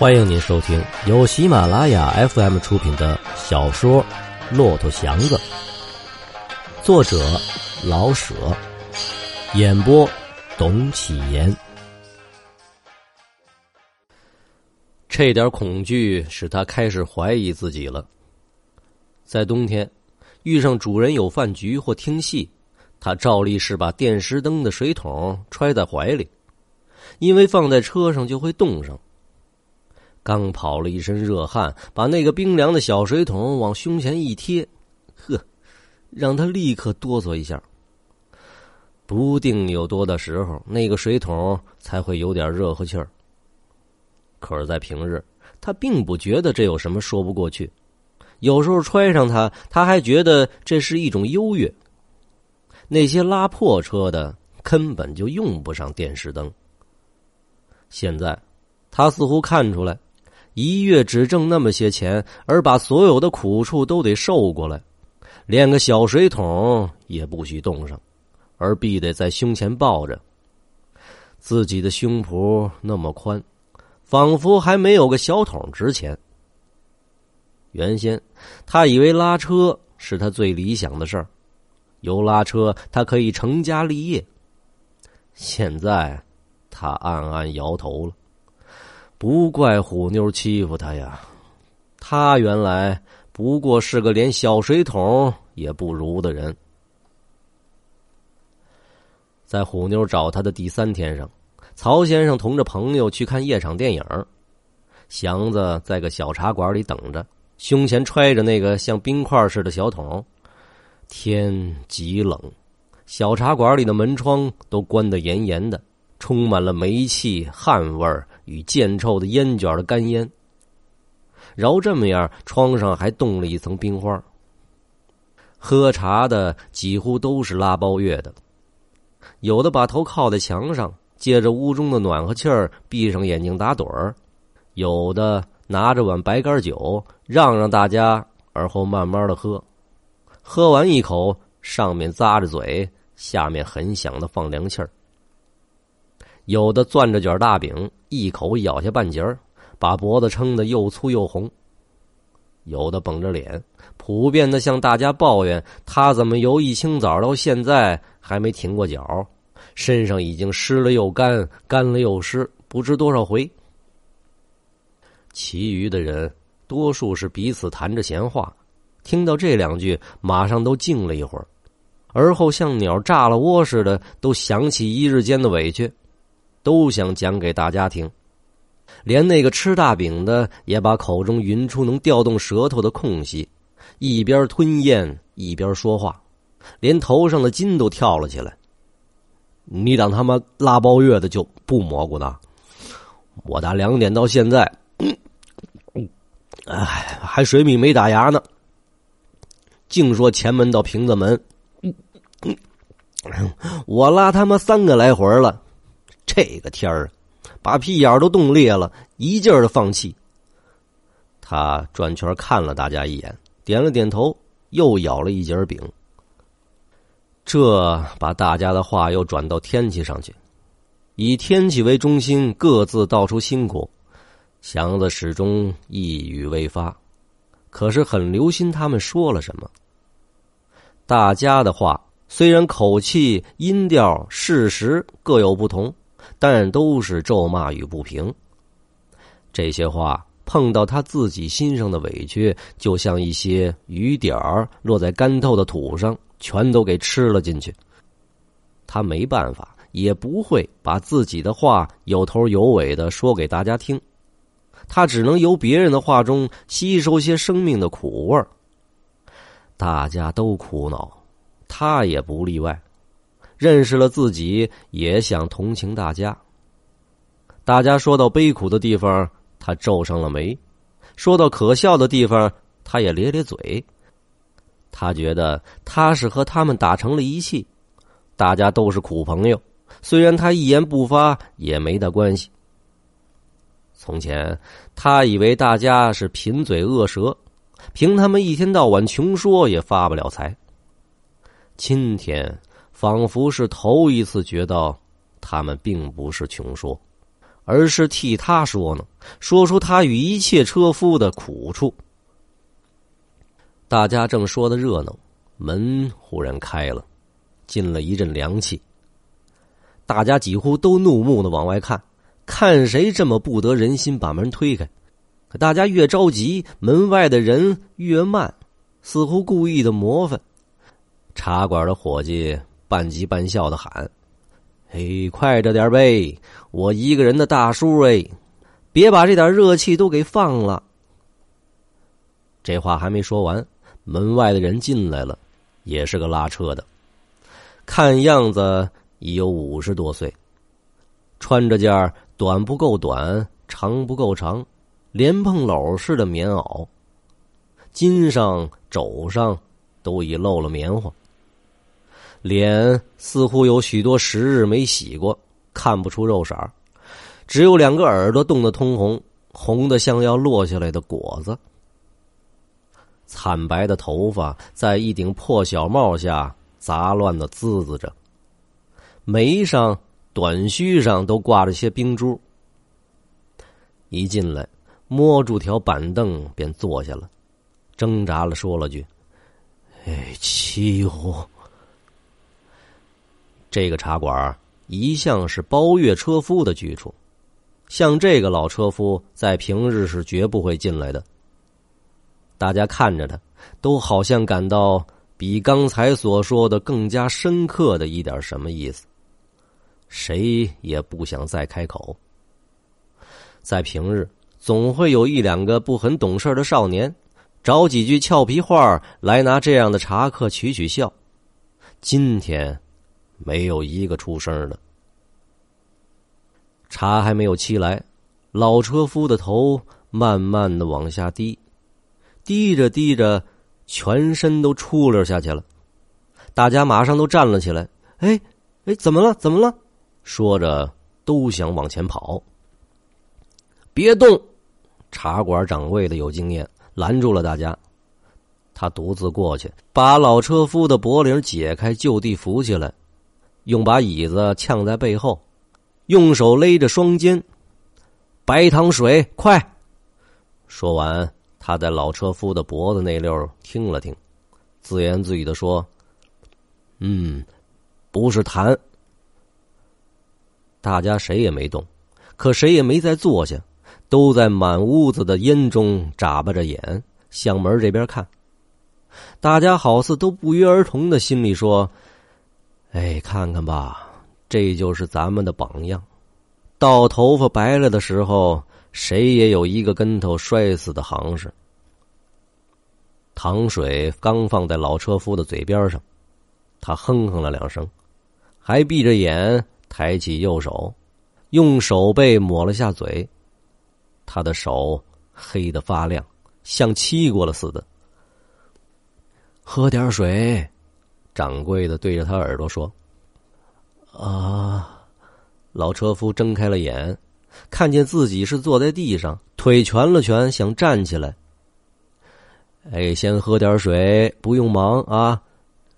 欢迎您收听由喜马拉雅 FM 出品的小说《骆驼祥子》，作者老舍，演播董启言。这点恐惧使他开始怀疑自己了。在冬天，遇上主人有饭局或听戏，他照例是把电石灯的水桶揣在怀里，因为放在车上就会冻上。刚跑了一身热汗，把那个冰凉的小水桶往胸前一贴，呵，让他立刻哆嗦一下。不定有多大时候，那个水桶才会有点热乎气儿。可是，在平日，他并不觉得这有什么说不过去。有时候揣上它，他还觉得这是一种优越。那些拉破车的根本就用不上电视灯。现在，他似乎看出来。一月只挣那么些钱，而把所有的苦处都得受过来，连个小水桶也不许动上，而必得在胸前抱着。自己的胸脯那么宽，仿佛还没有个小桶值钱。原先他以为拉车是他最理想的事儿，有拉车他可以成家立业。现在他暗暗摇头了。不怪虎妞欺负他呀，他原来不过是个连小水桶也不如的人。在虎妞找他的第三天上，曹先生同着朋友去看夜场电影，祥子在个小茶馆里等着，胸前揣着那个像冰块似的小桶。天极冷，小茶馆里的门窗都关得严严的，充满了煤气汗味儿。与贱臭的烟卷的干烟，饶这么样，窗上还冻了一层冰花。喝茶的几乎都是拉包月的，有的把头靠在墙上，借着屋中的暖和气儿，闭上眼睛打盹儿；有的拿着碗白干酒，让让大家，而后慢慢的喝。喝完一口，上面咂着嘴，下面很响的放凉气儿。有的攥着卷大饼，一口咬下半截儿，把脖子撑得又粗又红；有的绷着脸，普遍的向大家抱怨他怎么由一清早到现在还没停过脚，身上已经湿了又干，干了又湿，不知多少回。其余的人多数是彼此谈着闲话，听到这两句，马上都静了一会儿，而后像鸟炸了窝似的，都想起一日间的委屈。都想讲给大家听，连那个吃大饼的也把口中匀出能调动舌头的空隙，一边吞咽一边说话，连头上的筋都跳了起来。你当他妈拉包月的就不蘑菇呢？我打两点到现在，哎，还水米没打牙呢，净说前门到平子门，我拉他妈三个来回了。这个天儿，把屁眼都冻裂了，一劲儿的放气。他转圈看了大家一眼，点了点头，又咬了一截饼。这把大家的话又转到天气上去，以天气为中心，各自道出辛苦。祥子始终一语未发，可是很留心他们说了什么。大家的话虽然口气、音调、事实各有不同。但都是咒骂与不平。这些话碰到他自己心上的委屈，就像一些雨点儿落在干透的土上，全都给吃了进去。他没办法，也不会把自己的话有头有尾的说给大家听。他只能由别人的话中吸收些生命的苦味儿。大家都苦恼，他也不例外。认识了自己，也想同情大家。大家说到悲苦的地方，他皱上了眉；说到可笑的地方，他也咧咧嘴。他觉得他是和他们打成了一气，大家都是苦朋友。虽然他一言不发，也没大关系。从前他以为大家是贫嘴恶舌，凭他们一天到晚穷说，也发不了财。今天。仿佛是头一次觉得，他们并不是穷说，而是替他说呢，说出他与一切车夫的苦处。大家正说的热闹，门忽然开了，进了一阵凉气。大家几乎都怒目的往外看，看谁这么不得人心，把门推开。可大家越着急，门外的人越慢，似乎故意的磨蹭。茶馆的伙计半急半笑的喊：“嘿，快着点呗！我一个人的大叔哎，别把这点热气都给放了。”这话还没说完，门外的人进来了，也是个拉车的，看样子。已有五十多岁，穿着件短不够短、长不够长、莲蓬篓似的棉袄，襟上、肘上都已露了棉花，脸似乎有许多时日没洗过，看不出肉色只有两个耳朵冻得通红，红的像要落下来的果子。惨白的头发在一顶破小帽下杂乱的滋滋着。眉上、短须上都挂着些冰珠。一进来，摸住条板凳便坐下了，挣扎了说了句：“哎，欺乎！”这个茶馆一向是包月车夫的居处，像这个老车夫在平日是绝不会进来的。大家看着他，都好像感到比刚才所说的更加深刻的一点什么意思。谁也不想再开口。在平日，总会有一两个不很懂事的少年，找几句俏皮话来拿这样的茶客取取笑。今天，没有一个出声的。茶还没有沏来，老车夫的头慢慢的往下低，低着低着，全身都出溜下去了。大家马上都站了起来。哎，哎，怎么了？怎么了？说着，都想往前跑。别动！茶馆掌柜的有经验，拦住了大家。他独自过去，把老车夫的脖领解开，就地扶起来，用把椅子呛在背后，用手勒着双肩。白糖水，快！说完，他在老车夫的脖子那溜听了听，自言自语的说：“嗯，不是痰。”大家谁也没动，可谁也没再坐下，都在满屋子的烟中眨巴着眼向门这边看。大家好似都不约而同的心里说：“哎，看看吧，这就是咱们的榜样。到头发白了的时候，谁也有一个跟头摔死的行势。”糖水刚放在老车夫的嘴边上，他哼哼了两声，还闭着眼。抬起右手，用手背抹了下嘴。他的手黑的发亮，像漆过了似的。喝点水，掌柜的对着他耳朵说：“啊！”老车夫睁开了眼，看见自己是坐在地上，腿蜷了蜷，想站起来。哎，先喝点水，不用忙啊！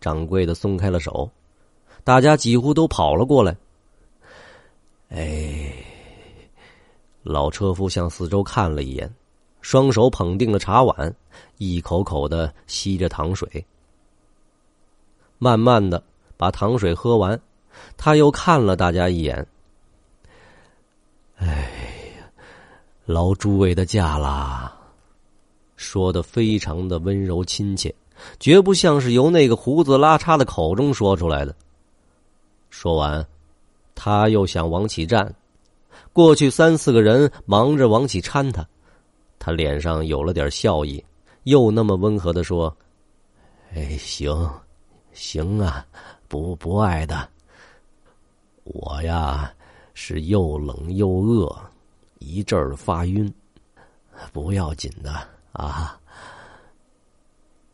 掌柜的松开了手，大家几乎都跑了过来。哎，老车夫向四周看了一眼，双手捧定了茶碗，一口口的吸着糖水，慢慢的把糖水喝完。他又看了大家一眼。哎呀，劳诸位的驾啦，说的非常的温柔亲切，绝不像是由那个胡子拉碴的口中说出来的。说完。他又想往起站，过去三四个人忙着往起搀他，他脸上有了点笑意，又那么温和的说：“哎，行，行啊，不不爱的。我呀是又冷又饿，一阵儿发晕，不要紧的啊。”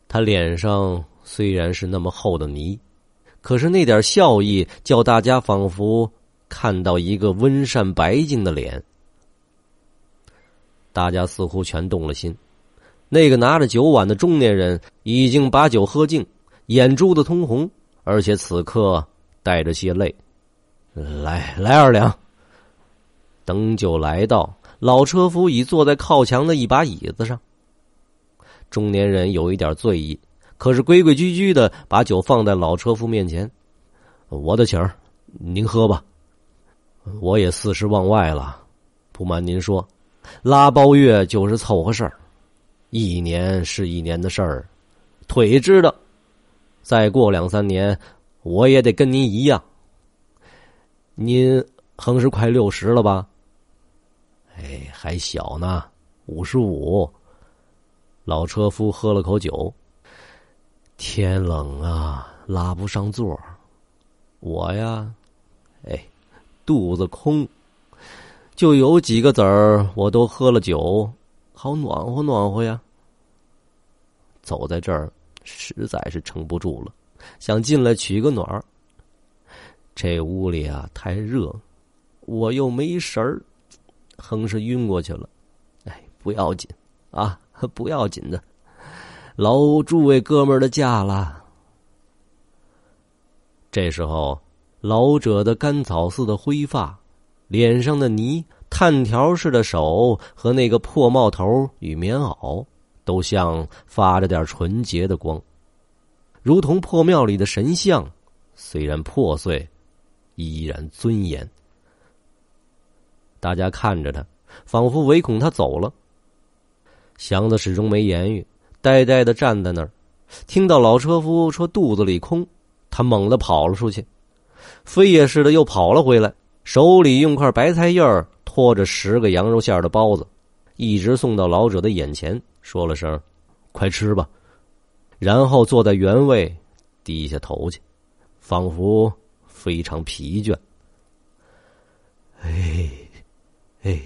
他脸上虽然是那么厚的泥。可是那点笑意，叫大家仿佛看到一个温善白净的脸。大家似乎全动了心。那个拿着酒碗的中年人已经把酒喝尽，眼珠子通红，而且此刻带着些泪。来来二两。等酒来到，老车夫已坐在靠墙的一把椅子上。中年人有一点醉意，可是规规矩矩的把酒放在老车夫面前。我的请儿，您喝吧。我也四十望外了，不瞒您说，拉包月就是凑合事儿，一年是一年的事儿，腿知道。再过两三年，我也得跟您一样。您横是快六十了吧？哎，还小呢，五十五。老车夫喝了口酒。天冷啊，拉不上座。我呀，哎，肚子空，就有几个子儿，我都喝了酒，好暖和暖和呀。走在这儿。实在是撑不住了，想进来取个暖儿。这屋里啊太热，我又没神儿，哼是晕过去了。哎，不要紧啊，不要紧的，劳诸位哥们儿的驾了。这时候，老者的干草似的灰发，脸上的泥，炭条似的手和那个破帽头与棉袄。都像发着点纯洁的光，如同破庙里的神像，虽然破碎，依然尊严。大家看着他，仿佛唯恐他走了。祥子始终没言语，呆呆的站在那儿。听到老车夫说肚子里空，他猛地跑了出去，飞也似的又跑了回来，手里用块白菜叶儿托着十个羊肉馅的包子，一直送到老者的眼前。说了声“快吃吧”，然后坐在原位，低下头去，仿佛非常疲倦。哎，哎，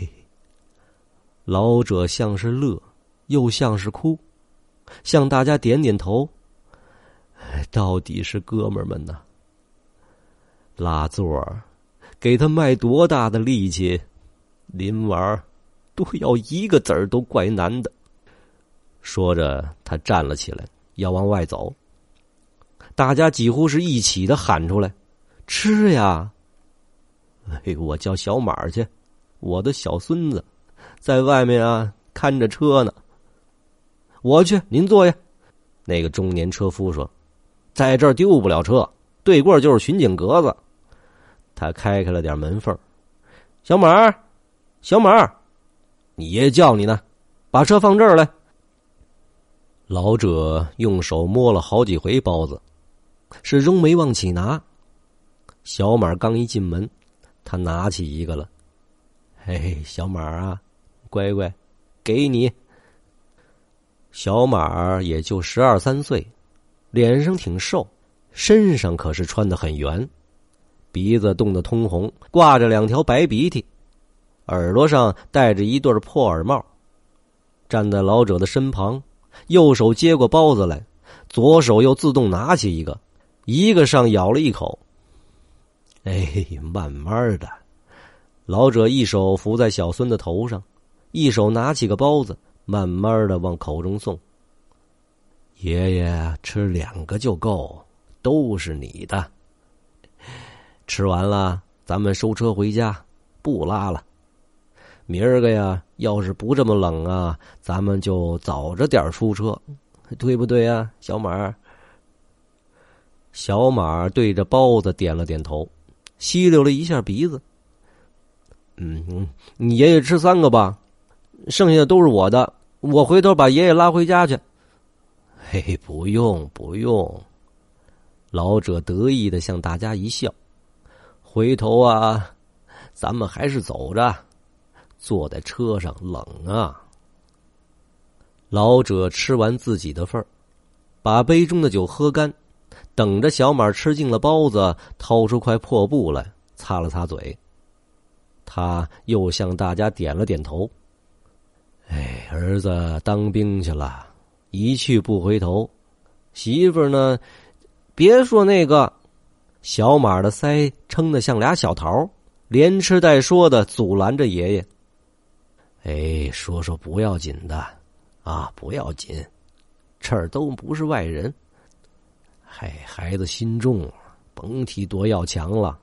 老者像是乐，又像是哭，向大家点点头。到底是哥们儿们呐！拉座儿，给他卖多大的力气，临玩都要一个子儿都怪难的。说着，他站了起来，要往外走。大家几乎是一起的喊出来：“吃呀！”哎，我叫小马去，我的小孙子在外面啊看着车呢。我去，您坐下。那个中年车夫说：“在这儿丢不了车，对过就是巡警格子。”他开开了点门缝。小马，小马，你爷爷叫你呢，把车放这儿来。老者用手摸了好几回包子，始终没忘起拿。小马刚一进门，他拿起一个了。嘿嘿，小马啊，乖乖，给你。小马也就十二三岁，脸上挺瘦，身上可是穿的很圆，鼻子冻得通红，挂着两条白鼻涕，耳朵上戴着一对破耳帽，站在老者的身旁。右手接过包子来，左手又自动拿起一个，一个上咬了一口。哎，慢慢的，老者一手扶在小孙的头上，一手拿起个包子，慢慢的往口中送。爷爷吃两个就够，都是你的。吃完了，咱们收车回家，不拉了。明儿个呀，要是不这么冷啊，咱们就早着点出车，对不对呀，小马？小马对着包子点了点头，吸溜了一下鼻子。嗯，你爷爷吃三个吧，剩下的都是我的，我回头把爷爷拉回家去。嘿嘿，不用不用，老者得意的向大家一笑。回头啊，咱们还是走着。坐在车上冷啊！老者吃完自己的份儿，把杯中的酒喝干，等着小马吃尽了包子，掏出块破布来擦了擦嘴。他又向大家点了点头。哎，儿子当兵去了，一去不回头。媳妇呢？别说那个，小马的腮撑得像俩小桃，连吃带说的阻拦着爷爷。哎，说说不要紧的，啊，不要紧，这儿都不是外人。嗨，孩子心重，甭提多要强了。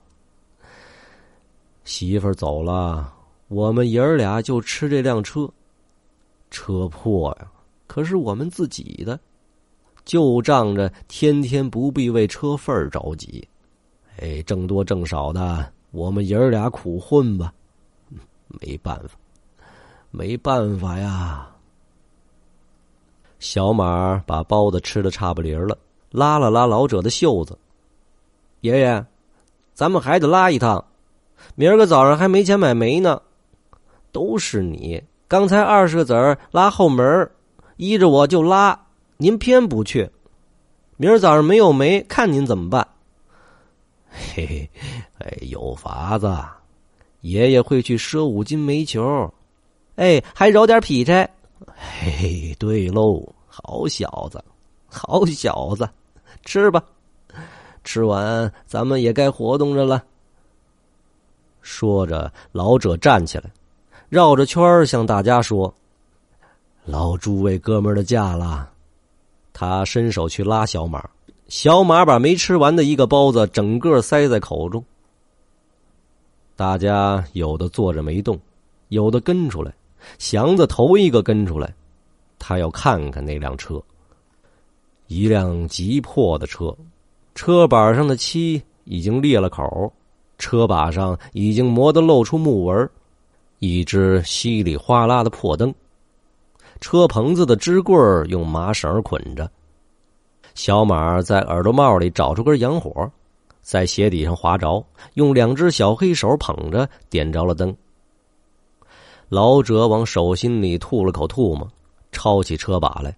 媳妇儿走了，我们爷儿俩就吃这辆车，车破呀，可是我们自己的，就仗着天天不必为车份着急，哎，挣多挣少的，我们爷儿俩苦混吧，没办法，没办法呀。小马把包子吃的差不离了，拉了拉老者的袖子：“爷爷，咱们还得拉一趟，明儿个早上还没钱买煤呢。都是你，刚才二十个子儿拉后门，依着我就拉，您偏不去。明儿早上没有煤，看您怎么办？”“嘿嘿，哎，有法子，爷爷会去赊五斤煤球，哎，还揉点劈柴。”嘿，对喽，好小子，好小子，吃吧，吃完咱们也该活动着了。说着，老者站起来，绕着圈向大家说：“老诸位哥们的驾了。”他伸手去拉小马，小马把没吃完的一个包子整个塞在口中。大家有的坐着没动，有的跟出来。祥子头一个跟出来，他要看看那辆车。一辆急迫的车，车板上的漆已经裂了口，车把上已经磨得露出木纹，一只稀里哗啦的破灯，车棚子的支棍用麻绳捆着。小马在耳朵帽里找出根洋火，在鞋底上划着，用两只小黑手捧着，点着了灯。老者往手心里吐了口唾沫，抄起车把来。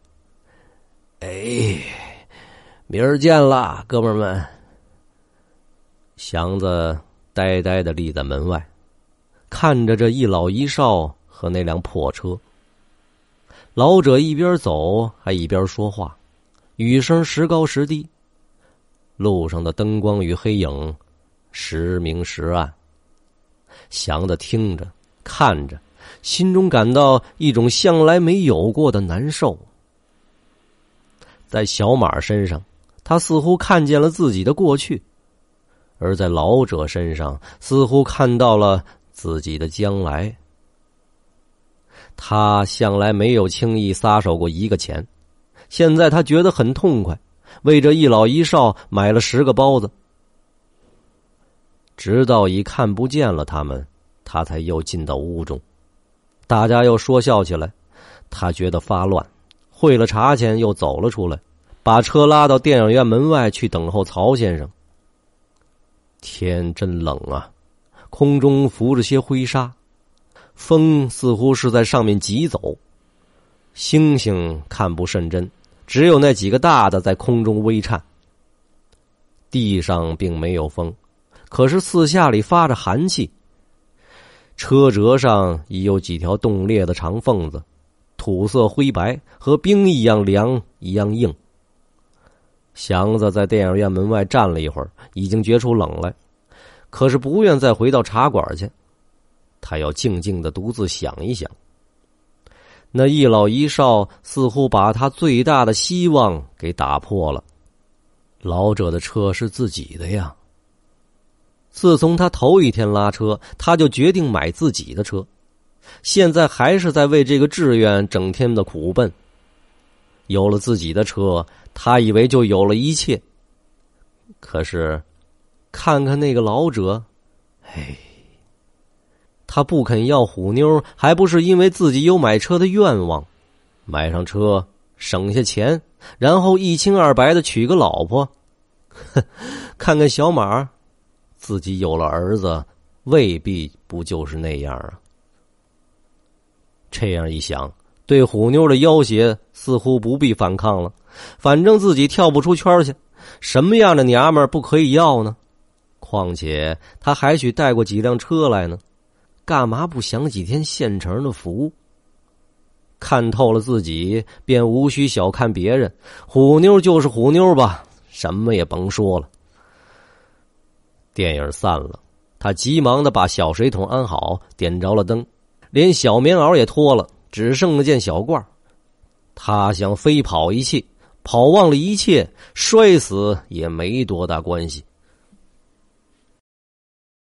哎，明儿见了，哥们儿们。祥子呆呆的立在门外，看着这一老一少和那辆破车。老者一边走还一边说话，语声时高时低。路上的灯光与黑影，时明时暗。祥子听着，看着。心中感到一种向来没有过的难受。在小马身上，他似乎看见了自己的过去；而在老者身上，似乎看到了自己的将来。他向来没有轻易撒手过一个钱，现在他觉得很痛快，为这一老一少买了十个包子。直到已看不见了他们，他才又进到屋中。大家又说笑起来，他觉得发乱，汇了茶钱又走了出来，把车拉到电影院门外去等候曹先生。天真冷啊，空中浮着些灰沙，风似乎是在上面疾走，星星看不甚真，只有那几个大的在空中微颤。地上并没有风，可是四下里发着寒气。车辙上已有几条冻裂的长缝子，土色灰白，和冰一样凉，一样硬。祥子在电影院门外站了一会儿，已经觉出冷来，可是不愿再回到茶馆去。他要静静的独自想一想。那一老一少似乎把他最大的希望给打破了。老者的车是自己的呀。自从他头一天拉车，他就决定买自己的车。现在还是在为这个志愿整天的苦奔。有了自己的车，他以为就有了一切。可是，看看那个老者，哎，他不肯要虎妞，还不是因为自己有买车的愿望？买上车，省下钱，然后一清二白的娶个老婆。哼，看看小马。自己有了儿子，未必不就是那样啊？这样一想，对虎妞的要挟似乎不必反抗了。反正自己跳不出圈去，什么样的娘们不可以要呢？况且他还许带过几辆车来呢，干嘛不享几天现成的福？看透了自己，便无需小看别人。虎妞就是虎妞吧，什么也甭说了。电影散了，他急忙的把小水桶安好，点着了灯，连小棉袄也脱了，只剩了件小褂他想飞跑一气，跑忘了一切，摔死也没多大关系。